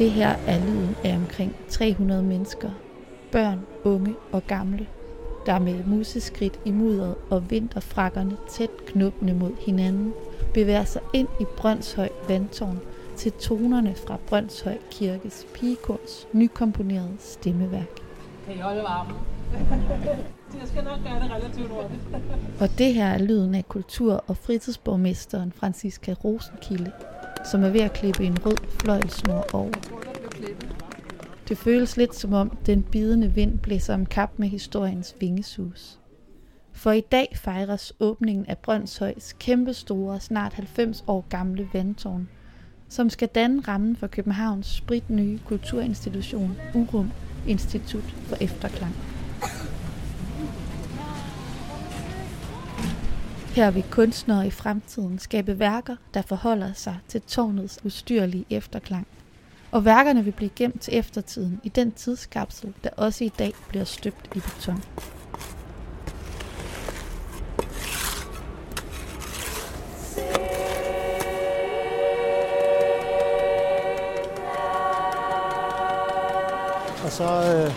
Det her er lyden af omkring 300 mennesker, børn, unge og gamle, der med museskridt i mudderet og vinterfrakkerne tæt knuppende mod hinanden, bevæger sig ind i Brøndshøj Vandtårn til tonerne fra Brøndshøj Kirkes pigekors nykomponerede stemmeværk. Kan I holde varmen? Jeg skal nok gøre det relativt hurtigt. Og det her er lyden af kultur- og fritidsborgmesteren Franziska Rosenkilde, som er ved at klippe en rød fløjlsnor over. Det føles lidt som om den bidende vind blæser om kap med historiens vingesus. For i dag fejres åbningen af Brøndshøjs kæmpestore, snart 90 år gamle vandtårn, som skal danne rammen for Københavns spritnye kulturinstitution Urum Institut for Efterklang. Her vil kunstnere i fremtiden skabe værker, der forholder sig til tårnets ustyrlige efterklang. Og værkerne vil blive gemt til eftertiden i den tidskapsel, der også i dag bliver støbt i beton. Og så øh,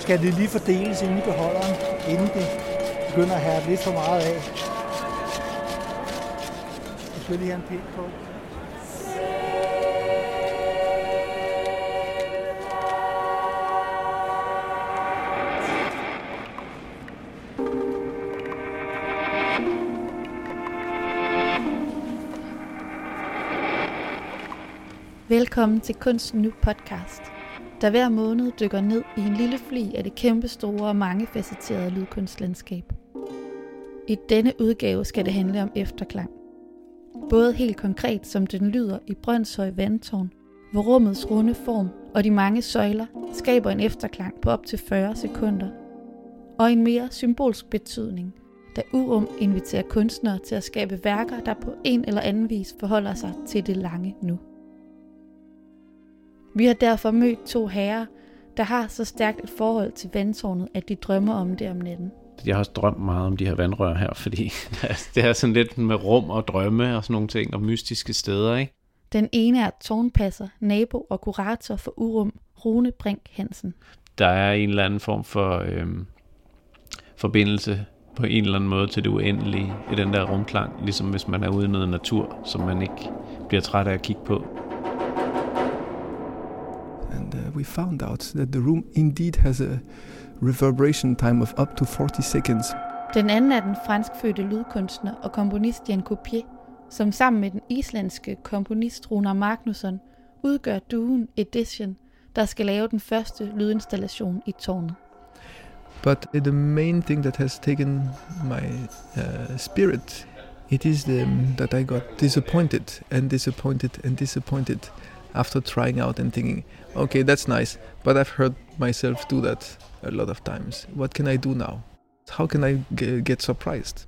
skal det lige fordeles ind i beholderen, inden det begynder at have lidt for meget af. Jeg skal lige have en pind på. Velkommen til Kunsten Nu podcast, der hver måned dykker ned i en lille fli af det kæmpestore og mangefacetterede lydkunstlandskab. I denne udgave skal det handle om efterklang. Både helt konkret, som den lyder i Brøndshøj Vandtårn, hvor rummets runde form og de mange søjler skaber en efterklang på op til 40 sekunder. Og en mere symbolsk betydning, da Urum inviterer kunstnere til at skabe værker, der på en eller anden vis forholder sig til det lange nu. Vi har derfor mødt to herrer, der har så stærkt et forhold til vandtårnet, at de drømmer om det om natten. Jeg har også drømt meget om de her vandrør her, fordi det er sådan lidt med rum og drømme og sådan nogle ting, og mystiske steder, ikke? Den ene er tårnpasser, nabo og kurator for Urum, Rune Brink Hansen. Der er en eller anden form for øhm, forbindelse på en eller anden måde til det uendelige i den der rumklang, ligesom hvis man er ude i noget natur, som man ikke bliver træt af at kigge på. And uh, we found out that the room indeed has a reverberation time of up to 40 seconds. Den anden er den franskfødte lydkunstner og komponist Jan Copier, som sammen med den islandske komponist Magnusson udgør duen Edition, der skal lave den første lydinstallation i tårnet. But the main thing that has taken my uh, spirit, it is the, that I got disappointed and disappointed and disappointed after trying out and thinking, okay, that's nice, but I've heard myself do that a lot of times. What can I do now? How can I g- get surprised?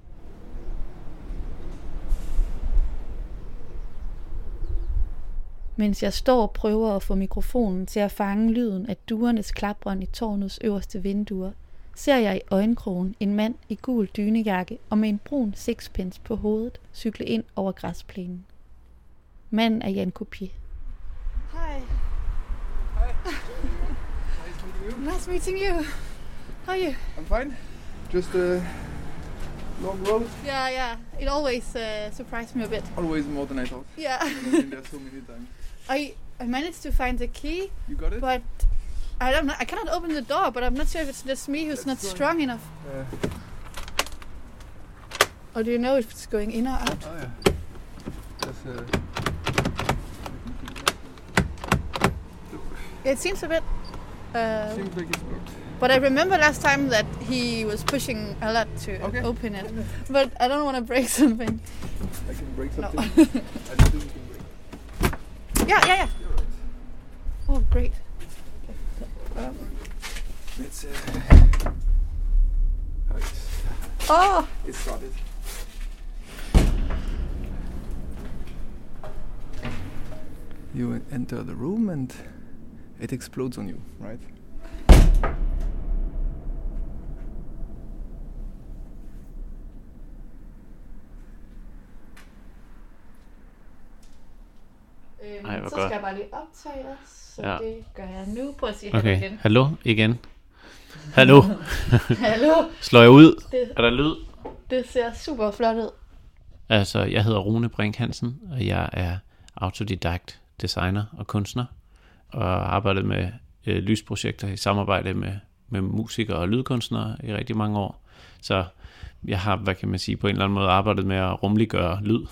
Mens jeg står og prøver at få mikrofonen til at fange lyden af duernes klapren i tårnets øverste vinduer, ser jeg i øjenkrogen en mand i gul dynejakke og med en brun sixpence på hovedet cykle ind over græsplænen. Manden er Jan Kopier. Hi. Hi. nice meeting you. Nice meeting you. How are you? I'm fine. Just a long road. Yeah, yeah. It always uh, surprised me a bit. Always more than I thought. Yeah. I've been there so many times. I I managed to find the key, You got it? but I don't know. I cannot open the door, but I'm not sure if it's just me who's not strong enough. Uh, Or do you know if it's going in or out? oh yeah. That's, uh, It seems a bit. Uh, seems like it's blocked. but I remember last time that he was pushing a lot to Okay. open it. But I don't want to break something. I can break No. something. I think you can break. Yeah, yeah, yeah. You're right. Oh, great. Um, It's uh, oh, it's, oh, it's started. You enter the room and it explodes on you, right? Øhm, Ej, så godt. skal jeg bare lige optage os, så Ja. ja. det gør jeg nu. Prøv at sige Okay, hallo igen. hallo igen. Hallo, Hallo, slår jeg ud? Det- Er der lyd? det ser super flot ud. Altså, jeg hedder Rune Brink Hansen, og jeg er autodidakt designer og kunstner, og har arbejdet med øh, lysprojekter i samarbejde med, med musikere og lydkunstnere i rigtig mange år. Så jeg har, hvad kan man sige, på en eller anden måde arbejdet med at rumliggøre lyd.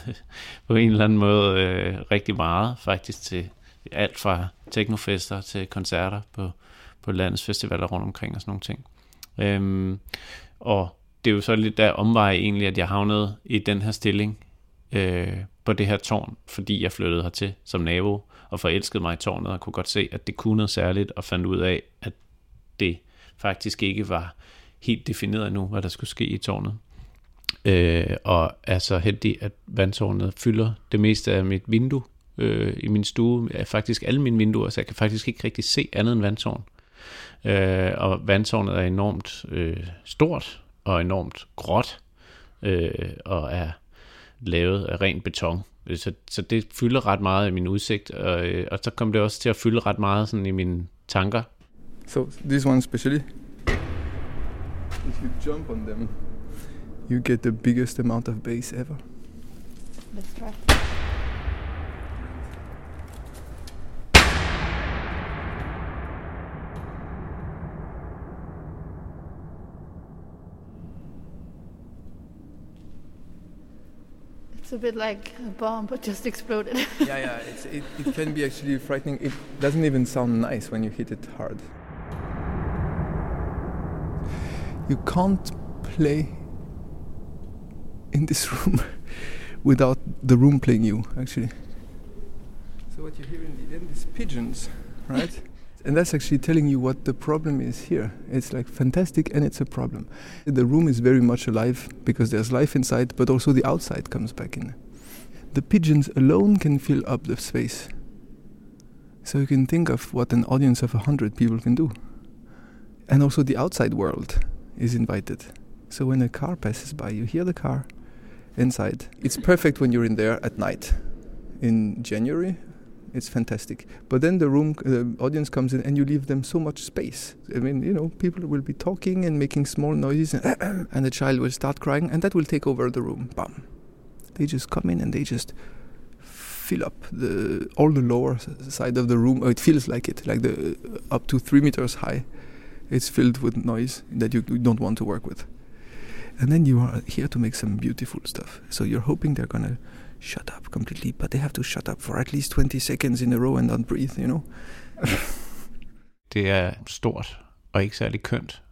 på en eller anden måde øh, rigtig meget, faktisk til alt fra teknofester til koncerter på, på landets festivaler rundt omkring og sådan nogle ting. Øhm, og det er jo så lidt der omveje egentlig, at jeg havnede i den her stilling øh, på det her tårn, fordi jeg flyttede hertil som nabo og forelskede mig i tårnet og kunne godt se, at det kunne noget særligt og fandt ud af, at det faktisk ikke var helt defineret endnu, hvad der skulle ske i tårnet. Øh, og er så heldig, at vandtårnet fylder det meste af mit vindue øh, i min stue. Ja, faktisk alle mine vinduer, så jeg kan faktisk ikke rigtig se andet end vandtårn. Øh, og vandtårnet er enormt øh, stort og enormt gråt øh, og er lavet af ren beton. Så, så det fylder ret meget i min udsigt, og, øh, og så kom det også til at fylde ret meget sådan i mine tanker. So this one especially, if you jump on them, you get the biggest amount of bass ever. Let's try. It's a bit like a bomb, but just exploded. yeah, yeah, it's, it, it can be actually frightening. It doesn't even sound nice when you hit it hard. You can't play in this room without the room playing you, actually. So what you hear in the end is pigeons, right? and that's actually telling you what the problem is here. It's like fantastic and it's a problem. The room is very much alive because there's life inside, but also the outside comes back in. The pigeons alone can fill up the space. So you can think of what an audience of 100 people can do. And also the outside world is invited. So when a car passes by, you hear the car inside. It's perfect when you're in there at night. In January, it's fantastic. But then the room, the audience comes in, and you leave them so much space. I mean, you know, people will be talking and making small noises, and, and the child will start crying, and that will take over the room. Bam! They just come in and they just fill up the all the lower side of the room. Or it feels like it, like the uh, up to three meters high. It's filled with noise that you, you don't want to work with. And then you are here to make some beautiful stuff. So you're hoping they're gonna shut up completely, but they have to shut up for at least 20 seconds in a row and not breathe, you know? Det er stort og ikke særlig kønt.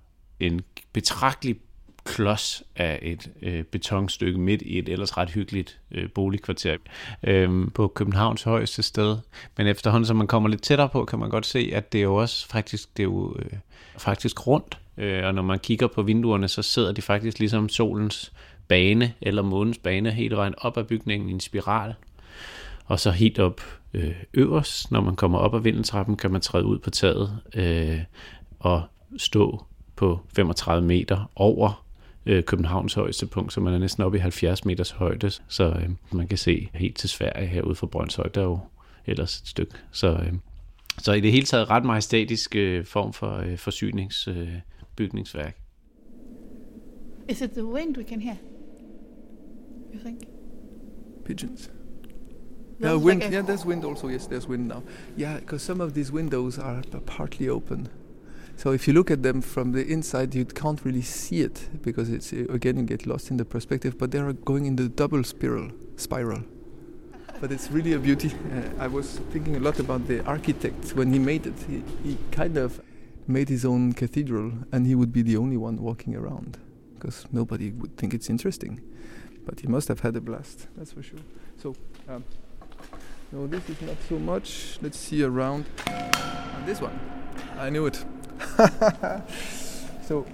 En betragtelig klods af et øh, betonstykke midt i et ellers ret hyggeligt øh, boligkvarter øh, på Københavns højeste sted. Men efterhånden, som man kommer lidt tættere på, kan man godt se, at det er jo også faktisk, det er jo, øh, faktisk rundt. Øh, og når man kigger på vinduerne, så sidder de faktisk ligesom solens bane eller månens bane hele vejen op ad bygningen i en spiral. Og så helt op øh, øverst, når man kommer op ad vindeltrappen, kan man træde ud på taget øh, og stå på 35 meter over øh, Københavns højeste punkt, så man er næsten oppe i 70 meters højde, så øh, man kan se helt til Sverige herude fra Brøndshøj, der er jo ellers et stykke. Så, øh, så i det hele taget ret majestætisk øh, form for øh, forsyningsbygningsværk. øh. Is it the wind we can hear? You think? Pigeons. That Yeah, wind. like yeah, there's wind also. Yes, there's wind now. Yeah, because some of these windows are partly open. So if you look at them from the inside, you can't really see it because it's uh, again you get lost in the perspective. But they are going in the double spiral, spiral. But it's really a beauty. Uh, I was thinking a lot about the architect when he made it. He, he kind of made his own cathedral, and he would be the only one walking around because nobody would think it's interesting. But he must have had a blast, that's for sure. So. Um, no, this is not so much. Let's see around. And this one. I knew it. so.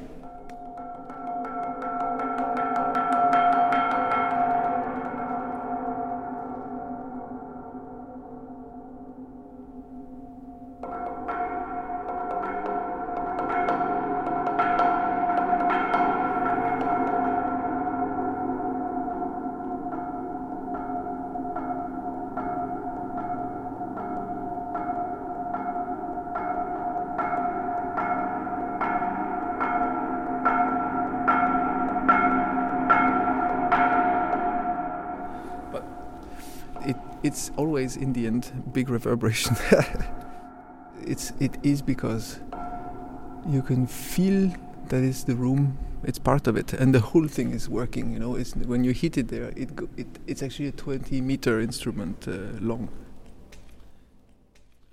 It's always in the end big reverberation. it's it is because you can feel that is the room. It's part of it, and the whole thing is working. You know, it's when you hit it there, it, it it's actually a 20 meter instrument uh, long.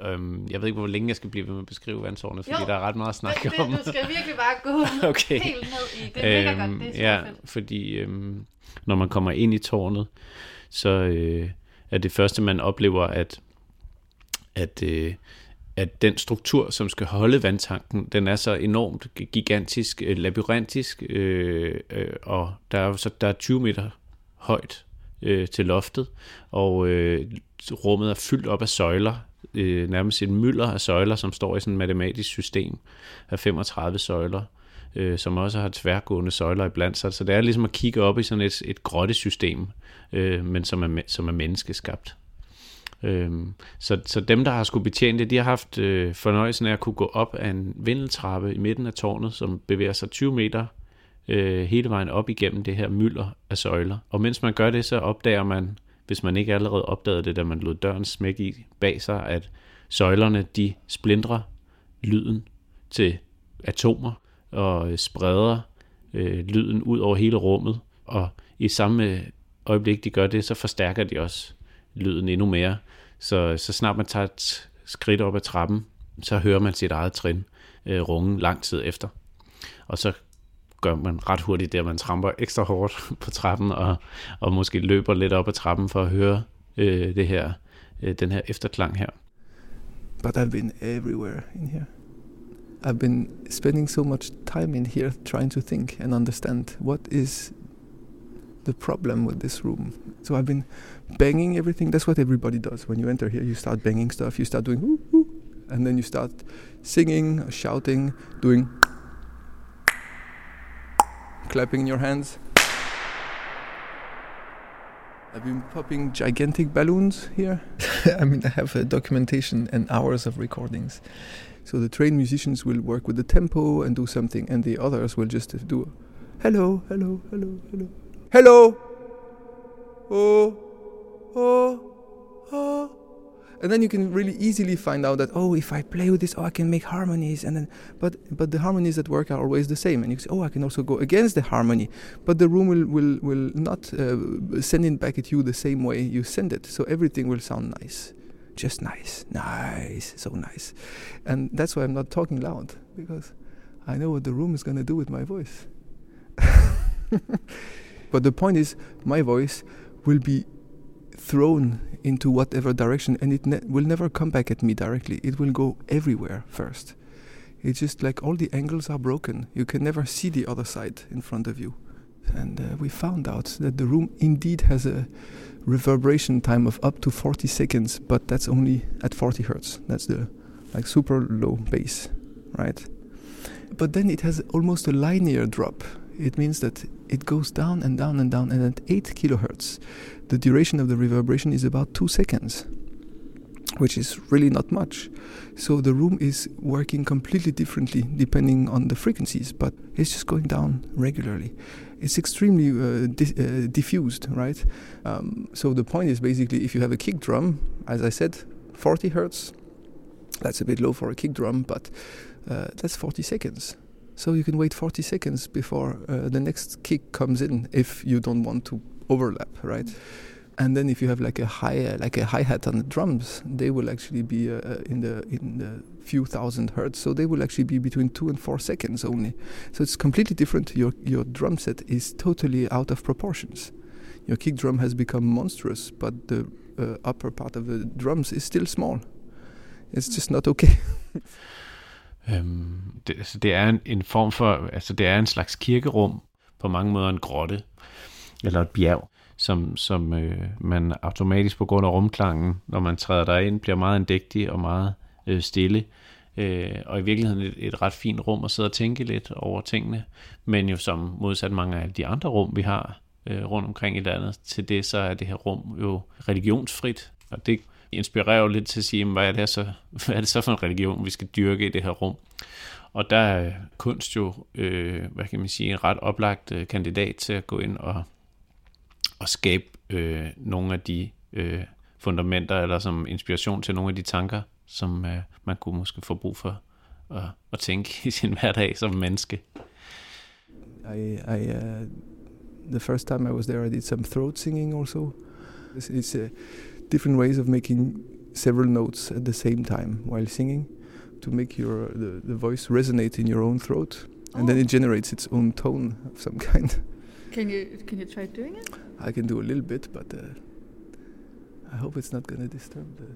Øhm, jeg ved ikke, hvor længe jeg skal blive ved med at beskrive vandtårnet, fordi Jo, der er ret meget at snakke det, om. det, du skal virkelig bare gå Okay. helt ned i. Det er mega godt. Det er super ja, fedt. fordi øhm, når man kommer ind i tårnet, så øh, er det første, man oplever, at, at, øh, at den struktur, som skal holde vandtanken, den er så enormt gigantisk, øh, labyrintisk, øh, øh, og der er, så, der er 20 meter højt øh, til loftet, og øh, rummet er fyldt op af søjler, øh, nærmest et mylder af søjler, som står i sådan et matematisk system af 35 søjler, øh, Øh, som også har tværgående søjler iblandt sig. Så det er ligesom at kigge op i sådan et, et grottesystem, øh, men som er, som er menneskeskabt. Øh, så, så dem, der har skulle betjene det, de har haft øh, fornøjelsen af at kunne gå op af en vindeltrappe i midten af tårnet, som bevæger sig 20 meter øh, hele vejen op igennem det her mylder af søjler. Og mens man gør det, så opdager man, hvis man ikke allerede opdagede det, da man lod døren smække i bag sig, at søjlerne, de splindrer lyden til atomer og øh, spreder øh, lyden ud over hele rummet. Og i samme øh, øjeblik, de gør det, så forstærker de også lyden endnu mere. Så, så snart man tager et skridt op ad trappen, så hører man sit eget trin øh, runge lang tid efter. Og så gør man ret hurtigt det, at man tramper ekstra hårdt på trappen, og, og måske løber lidt op ad trappen for at høre øh, det her, øh, den her efterklang her. But I've been everywhere in here. I've been spending so much time in here trying to think and understand what is the problem with this room. So I've been banging everything. That's what everybody does when you enter here. You start banging stuff. You start doing whoo, whoo, and then you start singing, shouting, doing, clapping in your hands. I've been popping gigantic balloons here. I mean, I have uh, documentation and hours of recordings. So the trained musicians will work with the tempo and do something, and the others will just do hello, hello, hello, hello, hello, oh, oh, oh. And then you can really easily find out that oh, if I play with this, oh, I can make harmonies, and then but but the harmonies that work are always the same, and you say oh, I can also go against the harmony, but the room will will will not uh, send it back at you the same way you send it, so everything will sound nice just nice, nice, so nice. And that's why I'm not talking loud because I know what the room is going to do with my voice. but the point is, my voice will be thrown into whatever direction and it ne- will never come back at me directly. It will go everywhere first. It's just like all the angles are broken. You can never see the other side in front of you. And uh, we found out that the room indeed has a reverberation time of up to 40 seconds, but that's only at 40 hertz. That's the like super low bass, right? But then it has almost a linear drop. It means that it goes down and down and down, and at 8 kilohertz, the duration of the reverberation is about 2 seconds, which is really not much. So the room is working completely differently depending on the frequencies, but it's just going down regularly it's extremely uh, di- uh, diffused, right? Um, so the point is basically if you have a kick drum, as I said, 40 hertz, that's a bit low for a kick drum, but uh, that's 40 seconds. So you can wait 40 seconds before uh, the next kick comes in if you don't want to overlap, right? And then if you have like a high, uh, like a hi hat on the drums, they will actually be uh, in the in the few thousand hertz. So they will actually be between two and four seconds only. So it's completely different. Your your drum set is totally out of proportions. Your kick drum has become monstrous, but the uh, upper part of the drums is still small. It's just not okay. Øhm, det, altså det er en, en form for, altså det er en slags kirkerum, på mange måder en grotte, eller et bjerg, som, som øh, man automatisk på grund af rumklangen, når man træder derind, bliver meget andægtig og meget øh, stille. Øh, og i virkeligheden et, et ret fint rum at sidde og tænke lidt over tingene, men jo som modsat mange af de andre rum, vi har øh, rundt omkring i landet, til det så er det her rum jo religionsfrit, og det inspirerer jo lidt til at sige, hvad er det, så, hvad er det så for en religion, vi skal dyrke i det her rum. Og der er kunst jo, øh, hvad kan man sige, en ret oplagt øh, kandidat til at gå ind og, og skabe øh, nogle af de øh, fundamenter eller som inspiration til nogle af de tanker, som øh, man kunne måske få brug for at, at tænke i sin hverdag som menneske. I, I uh, the first time I was there, I did some throat singing also. It's, it's uh, different ways of making several notes at the same time while singing to make your the, the voice resonate in your own throat, and then Oh. it generates its own tone of some kind. Can you can you try doing it? I can do a little bit, but uh, I hope it's not going to disturb the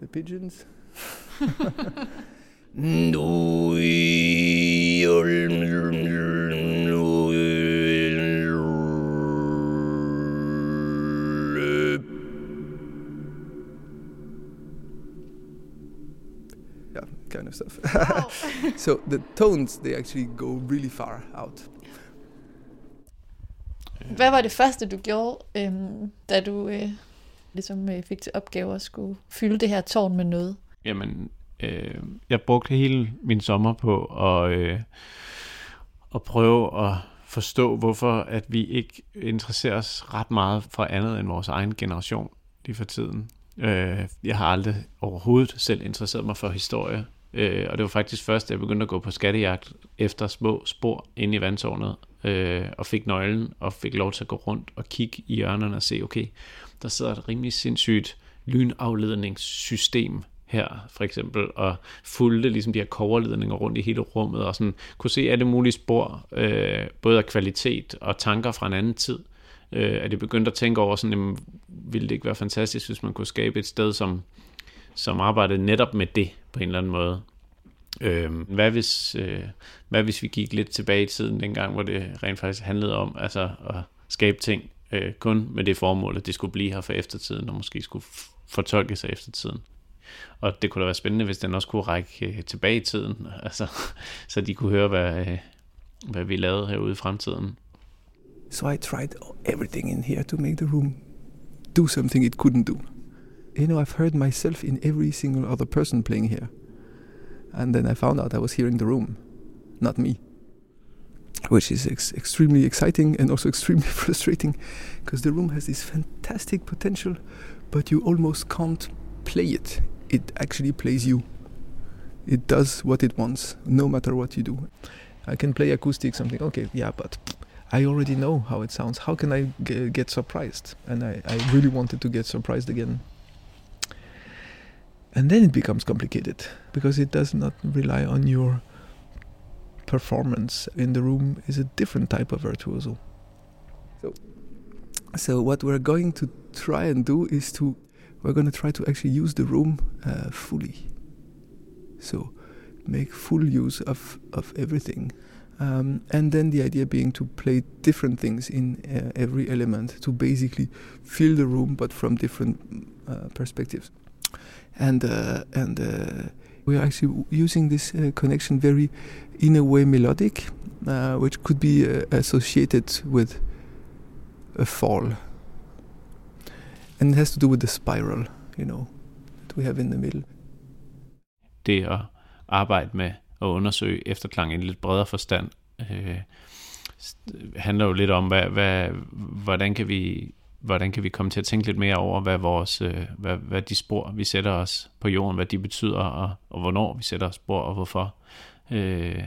the pigeons. yeah, kind of stuff. Wow. so the tones they actually go really far out. Hvad var det første, du gjorde, øhm, da du øh, ligesom øh, fik til opgave at skulle fylde det her tårn med noget? Jamen, øh, jeg brugte hele min sommer på at, øh, at prøve at forstå, hvorfor at vi ikke interesserer os ret meget for andet end vores egen generation lige for tiden. Øh, jeg har aldrig overhovedet selv interesseret mig for historie, øh, og det var faktisk først, da jeg begyndte at gå på skattejagt efter små spor inde i vandtårnet, øh, og fik nøglen og fik lov til at gå rundt og kigge i hjørnerne og se, okay, der sidder et rimelig sindssygt lynafledningssystem her, for eksempel, og fulgte ligesom de her koverledninger rundt i hele rummet, og sådan kunne se alle mulige spor, øh, både af kvalitet og tanker fra en anden tid. Øh, at jeg begyndte at tænke over, sådan, jamen, ville det ikke være fantastisk, hvis man kunne skabe et sted, som, som arbejdede netop med det på en eller anden måde. Øh, hvad, hvis, øh, hvad hvis vi gik lidt tilbage i tiden, dengang, hvor det rent faktisk handlede om altså, at skabe ting øh, kun med det formål, at det skulle blive her for eftertiden, og måske skulle f- fortolke sig eftertiden. Og det kunne da være spændende, hvis den også kunne række øh, tilbage i tiden, altså, så de kunne høre, hvad, øh, hvad vi lavede herude i fremtiden. So I tried everything in here to make the room do something it couldn't do. You know, I've heard myself in every single other person playing here. And then I found out I was hearing the room, not me. Which is ex- extremely exciting and also extremely frustrating because the room has this fantastic potential, but you almost can't play it. It actually plays you. It does what it wants, no matter what you do. I can play acoustic something, okay, yeah, but I already know how it sounds. How can I get surprised? And I, I really wanted to get surprised again. And then it becomes complicated because it does not rely on your performance in the room is a different type of virtuoso. So, so what we're going to try and do is to we're going to try to actually use the room uh, fully. So make full use of of everything. Um, and then the idea being to play different things in uh, every element to basically fill the room, but from different uh, perspectives. And uh, and uh, we are actually using this uh, connection very, in a way, melodic, uh, which could be uh, associated with a fall. And it has to do with the spiral, you know, that we have in the middle. det at arbejde med at undersøge efterklang i en lidt bredere forstand, øh, handler jo lidt om, hvad, hvad, hvordan, kan vi, hvordan kan vi komme til at tænke lidt mere over, hvad, vores, øh, hvad, hvad de spor, vi sætter os på jorden, hvad de betyder, og, og hvornår vi sætter os spor, og hvorfor. Øh,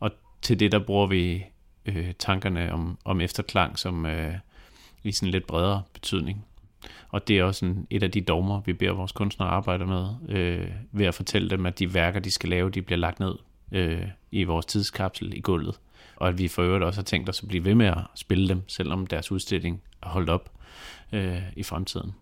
og til det, der bruger vi øh, tankerne om, om efterklang som øh, i sådan lidt bredere betydning. Og det er også en, et af de dogmer, vi beder vores kunstnere arbejde med, øh, ved at fortælle dem, at de værker, de skal lave, de bliver lagt ned øh, i vores tidskapsel i gulvet. Og at vi for øvrigt også har tænkt os at blive ved med at spille dem, selvom deres udstilling er holdt op øh, i fremtiden.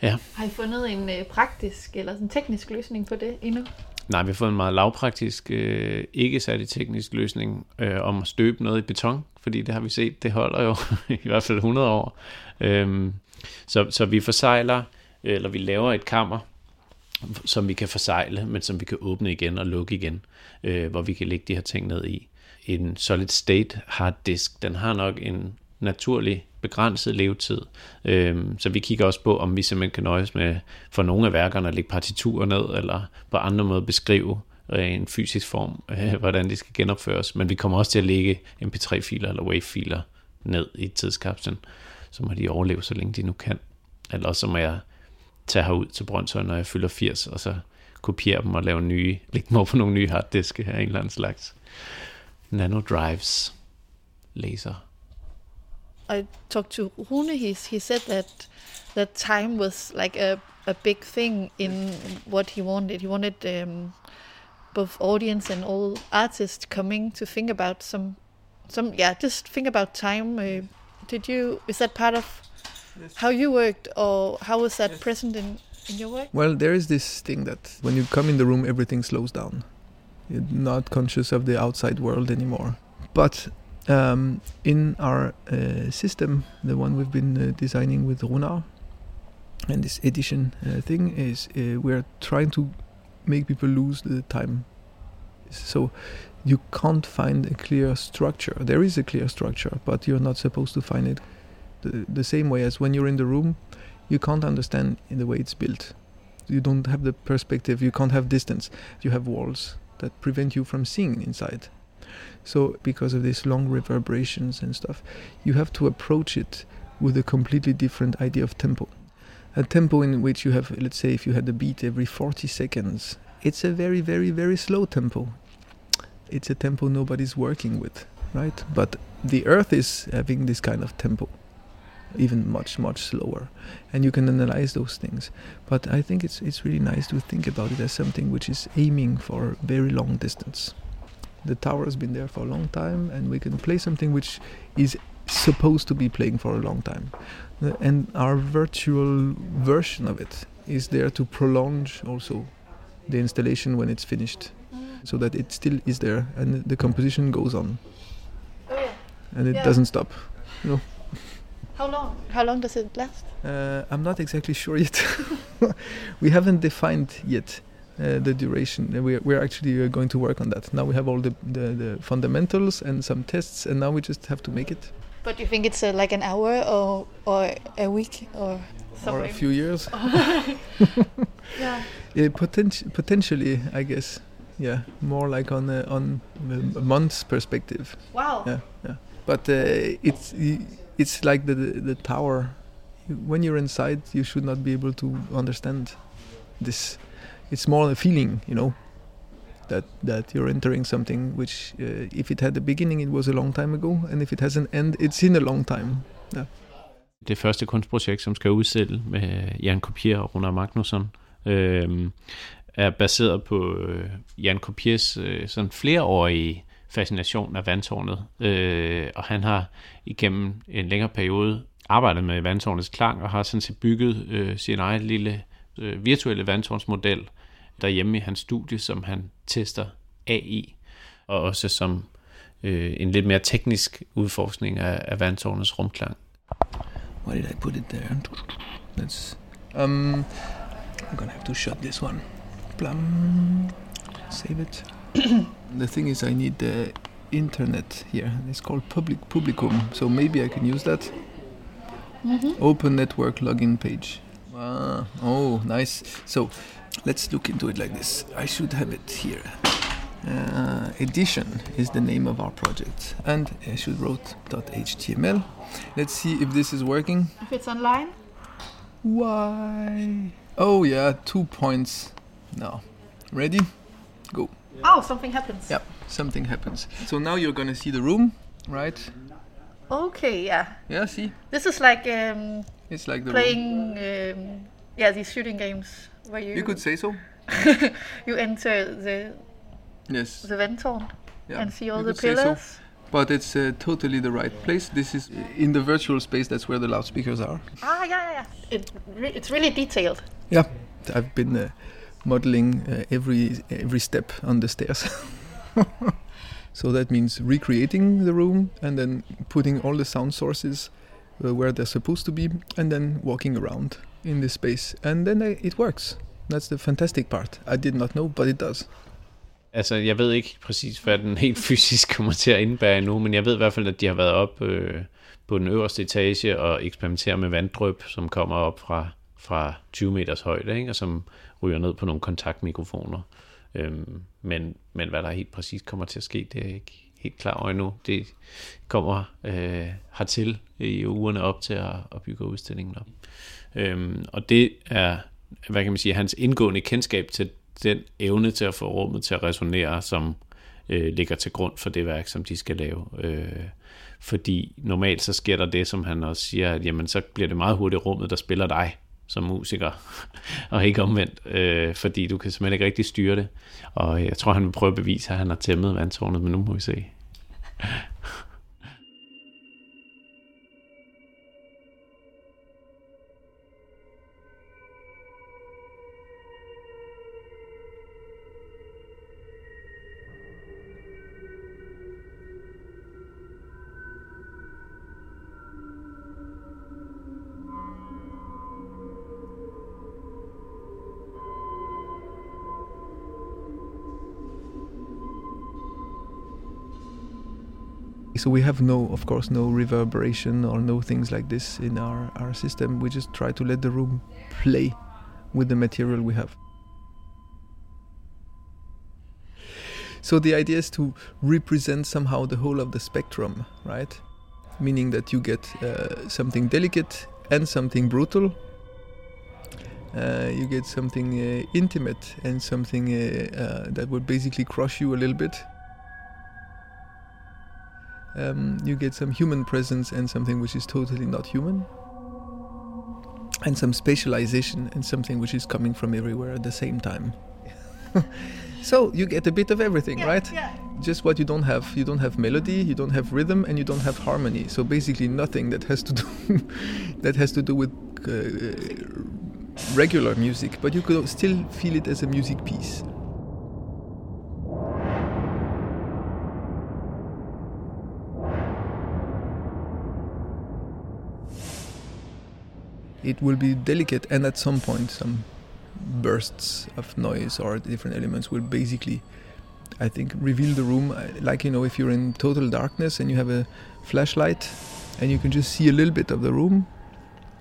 Har I fundet en øh, praktisk eller sådan teknisk løsning på det endnu? Nej, vi har fået en meget lavpraktisk, øh, ikke særlig teknisk løsning øh, om at støbe noget i beton, fordi det har vi set, det holder jo i hvert fald 100 år. Øhm, så, så vi forsejler, eller vi laver et kammer, som vi kan forsejle, men som vi kan åbne igen og lukke igen, øh, hvor vi kan lægge de her ting ned i. En solid state hard disk, den har nok en naturlig begrænset levetid. Øhm, så vi kigger også på, om vi simpelthen kan nøjes med for nogle af værkerne at lægge partiturer ned, eller på andre måder beskrive øh, en fysisk form, øh, hvordan de skal genopføres. Men vi kommer også til at lægge mp3-filer eller wave-filer ned i tidskapslen, så må de overleve, så længe de nu kan. Eller så må jeg tage herud til Brøndshøj, når jeg fylder 80, og så kopiere dem og lave nye, lægge dem over på nogle nye harddiske af en eller anden slags nano drives laser. I talked to Rune. He he said that that time was like a a big thing in what he wanted. He wanted um, both audience and all artists coming to think about some some yeah just think about time. Uh, did you is that part of how you worked or how was that present in in your work? Well, there is this thing that when you come in the room, everything slows down. You're not conscious of the outside world anymore. But um, in our uh, system, the one we've been uh, designing with Runar, and this edition uh, thing is uh, we're trying to make people lose the time. So you can't find a clear structure. There is a clear structure, but you're not supposed to find it the, the same way as when you're in the room. You can't understand in the way it's built. You don't have the perspective. You can't have distance. You have walls that prevent you from seeing inside. So because of these long reverberations and stuff, you have to approach it with a completely different idea of tempo. A tempo in which you have, let's say, if you had a beat every 40 seconds, it's a very, very, very slow tempo. It's a tempo nobody's working with, right? But the earth is having this kind of tempo, even much, much slower. And you can analyze those things. But I think it's, it's really nice to think about it as something which is aiming for very long distance the tower has been there for a long time and we can play something which is supposed to be playing for a long time and our virtual version of it is there to prolong also the installation when it's finished so that it still is there and the composition goes on Oh and it Yeah. doesn't stop How long? How long does it last? uh, i'm not exactly sure yet we haven't defined yet uh, the duration Uh, we're, we're actually uh, going to work on that now we have all the, the, the fundamentals and some tests and now we just have to make it But you think it's uh, like an hour or or a week or something? or a few years yeah. Yeah, potent- potentially, I guess. Yeah, more like on a, on a month's perspective. Wow. Yeah, yeah. But uh, it's it's like the the tower. When you're inside, you should not be able to understand this. It's more a feeling, you know, that that you're entering something which, uh, if it had a beginning, it was a long time ago, and if it has an end, it's in a long time. det første kunstprojekt, som skal udstille med Jan Kopier og Runa Magnusson, øh, er baseret på øh, Jan Kopiers øh, sådan flereårige fascination af vandtårnet. Øh, og han har igennem en længere periode arbejdet med vandtårnets klang, og har sådan set bygget øh, sin egen lille øh, virtuelle vandtårnsmodel derhjemme i hans studie, som han tester af i, og også som øh, en lidt mere teknisk udforskning af, af vandtårnets rumklang. Why did I put it there? Let's. Um, I'm gonna have to shut this one. Blam. Save it. the thing is, I need the internet here. It's called public publicum, so maybe I can use that. Open network login page. Ah, oh, nice. So, let's look into it like this. I should have it here. Uh, edition is the name of our project, and I should wrote .html. Let's see if this is working. If it's online. Why? Oh yeah, two points. Now, ready? Go. Oh, something happens. Yep, something happens. So now you're gonna see the room, right? Okay. Yeah. Yeah, see? This is like um, It's like the playing. Um, yeah, these shooting games where you You could say so. you enter the Yes. the Ventorn Yeah. and see all the say so. pillars. But it's uh, totally the right place. This is in the virtual space. That's where the loudspeakers are. Ah, yeah, yeah, yeah. It re- it's really detailed. Yeah, I've been uh, modeling uh, every every step on the stairs. so that means recreating the room and then putting all the sound sources uh, where they're supposed to be, and then walking around in this space, and then I, it works. That's the fantastic part. I did not know, but it does. Altså, jeg ved ikke præcis, hvad den helt fysisk kommer til at indbære nu, men jeg ved i hvert fald, at de har været op øh, på den øverste etage og eksperimenterer med vanddrøb, som kommer op fra, fra 20 meters højde, ikke? og som ryger ned på nogle kontaktmikrofoner. Øhm, men, men hvad der helt præcis kommer til at ske, det er jeg ikke helt klar over endnu. Det kommer øh, hertil i ugerne op til at, at bygge udstillingen op. Øhm, og det er, hvad kan man sige, hans indgående kendskab til den evne til at få rummet til at resonere, som øh, ligger til grund for det værk, som de skal lave. Øh, fordi normalt så sker der det, som han også siger, at jamen, så bliver det meget hurtigt rummet, der spiller dig som musiker, og ikke omvendt, øh, fordi du kan simpelthen ikke rigtig styre det. Og jeg tror, han vil prøve at bevise, at han har tæmmet vandtårnet, men nu må vi se. So we have no, of course, no reverberation or no things like this in our, our system. We just try to let the room play with the material we have. So the idea is to represent somehow the whole of the spectrum, right? Meaning that you get uh, something delicate and something brutal. Uh, you get something uh, intimate and something uh, uh, that would basically crush you a little bit. Um, you get some human presence and something which is totally not human. And some spatialization and something which is coming from everywhere at the same time. so you get a bit of everything, right? Yeah. Just what you don't have. You don't have melody, you don't have rhythm, and you don't have harmony. So basically nothing that has to do that has to do with uh, regular music, but you could still feel it as a music piece. It will be delicate and at some point some bursts of noise or different elements will basically i think reveal the room. Like you know if you're in total darkness and you have a flashlight and you can just see a little bit of the room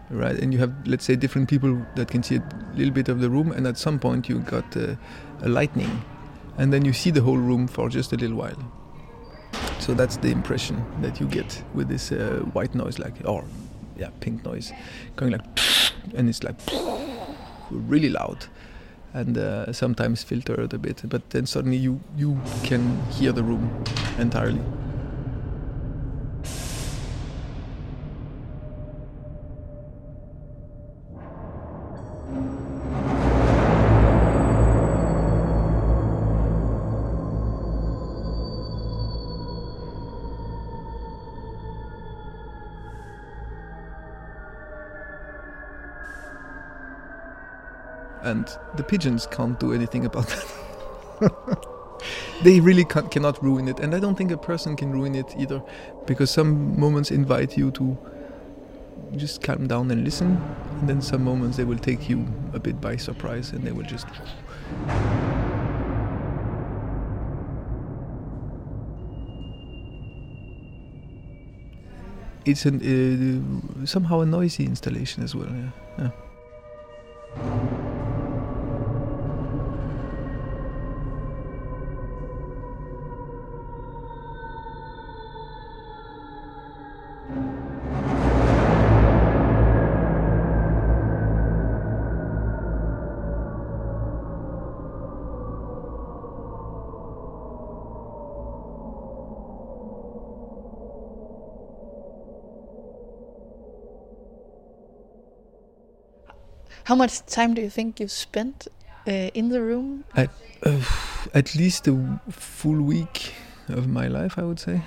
right? And you have let's say different people that can see a little bit of the room and at some point you got a, a lightning and then you see the whole room for just a little while. So that's the impression that you get with this uh, white noise like or yeah pink noise. Going like and it's like really loud. And uh, sometimes filtered a bit but then suddenly you you can hear the room entirely and the pigeons can't do anything about that. they really can, cannot ruin it, and I don't think a person can ruin it either, because some moments invite you to just calm down and listen, and then some moments they will take you a bit by surprise, and they will just. It's an, uh, somehow a noisy installation as well. Yeah. yeah. How much time do you think you spent uh, in the room? At, uh, at least a full week of my life, I would say.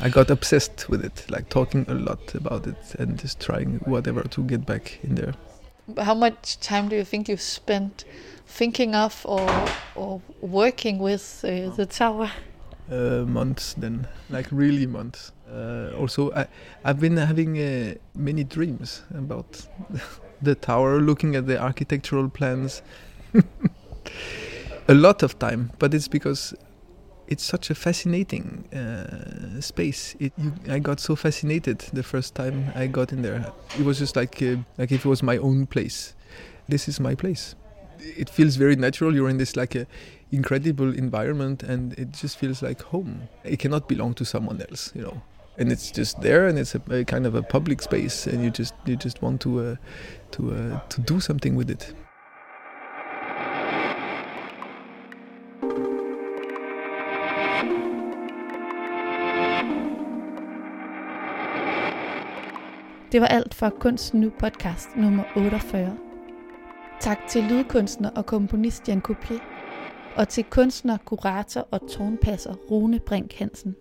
I got obsessed with it, like talking a lot about it and just trying whatever to get back in there. How much time do you think you've spent thinking of or or working with uh, the tower? Uh, months then, like really months. Uh, also, I, I've been having uh, many dreams about the tower, looking at the architectural plans. a lot of time, but it's because it's such a fascinating uh, space. It, you, I got so fascinated the first time I got in there. It was just like uh, like if it was my own place. This is my place. It feels very natural. You're in this like a incredible environment, and it just feels like home. It cannot belong to someone else, you know. And it's just there, and it's a, a kind of a public space, and you just you just want to uh, to uh, to do something with it. Det var alt for Kunsten Nu podcast nummer 48. Tak til lydkunstner og komponist Jan Kopier, og til kunstner, kurator og tårnpasser Rune Brink Hansen.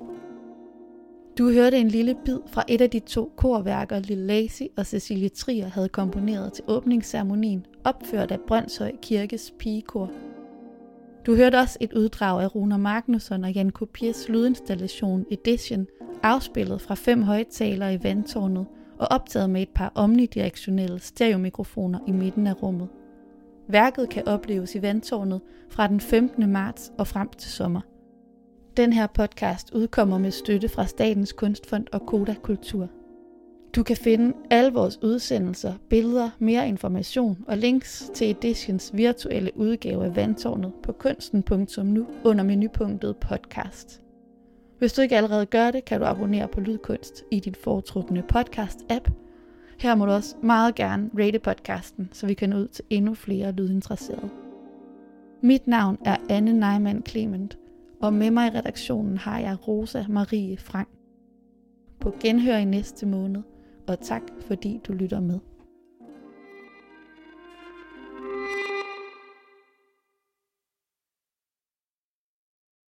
Du hørte en lille bid fra et af de to korværker, Lille Lazy og Cecilie Trier havde komponeret til åbningsceremonien, opført af Brøndshøj Kirkes pigekor. Du hørte også et uddrag af Runa Magnusson og Jan Kopiers lydinstallation Edition, afspillet fra fem højtalere i vandtårnet og optaget med et par omnidirektionelle stereomikrofoner i midten af rummet. Værket kan opleves i vandtårnet fra den 15. marts og frem til sommer. Den her podcast udkommer med støtte fra Statens Kunstfond og Koda Kultur. Du kan finde alle vores udsendelser, billeder, mere information og links til Editions virtuelle udgave af Vandtårnet på kunsten.nu under menupunktet podcast. Hvis du ikke allerede gør det, kan du abonnere på Lydkunst i din foretrukne podcast-app. Her må du også meget gerne rate podcasten, så vi kan nå ud til endnu flere lydinteresserede. Mit navn er Anne Neumann Clement, og med mig i redaktionen har jeg Rosa Marie Frank. På genhør i næste måned, og tak fordi du lytter med.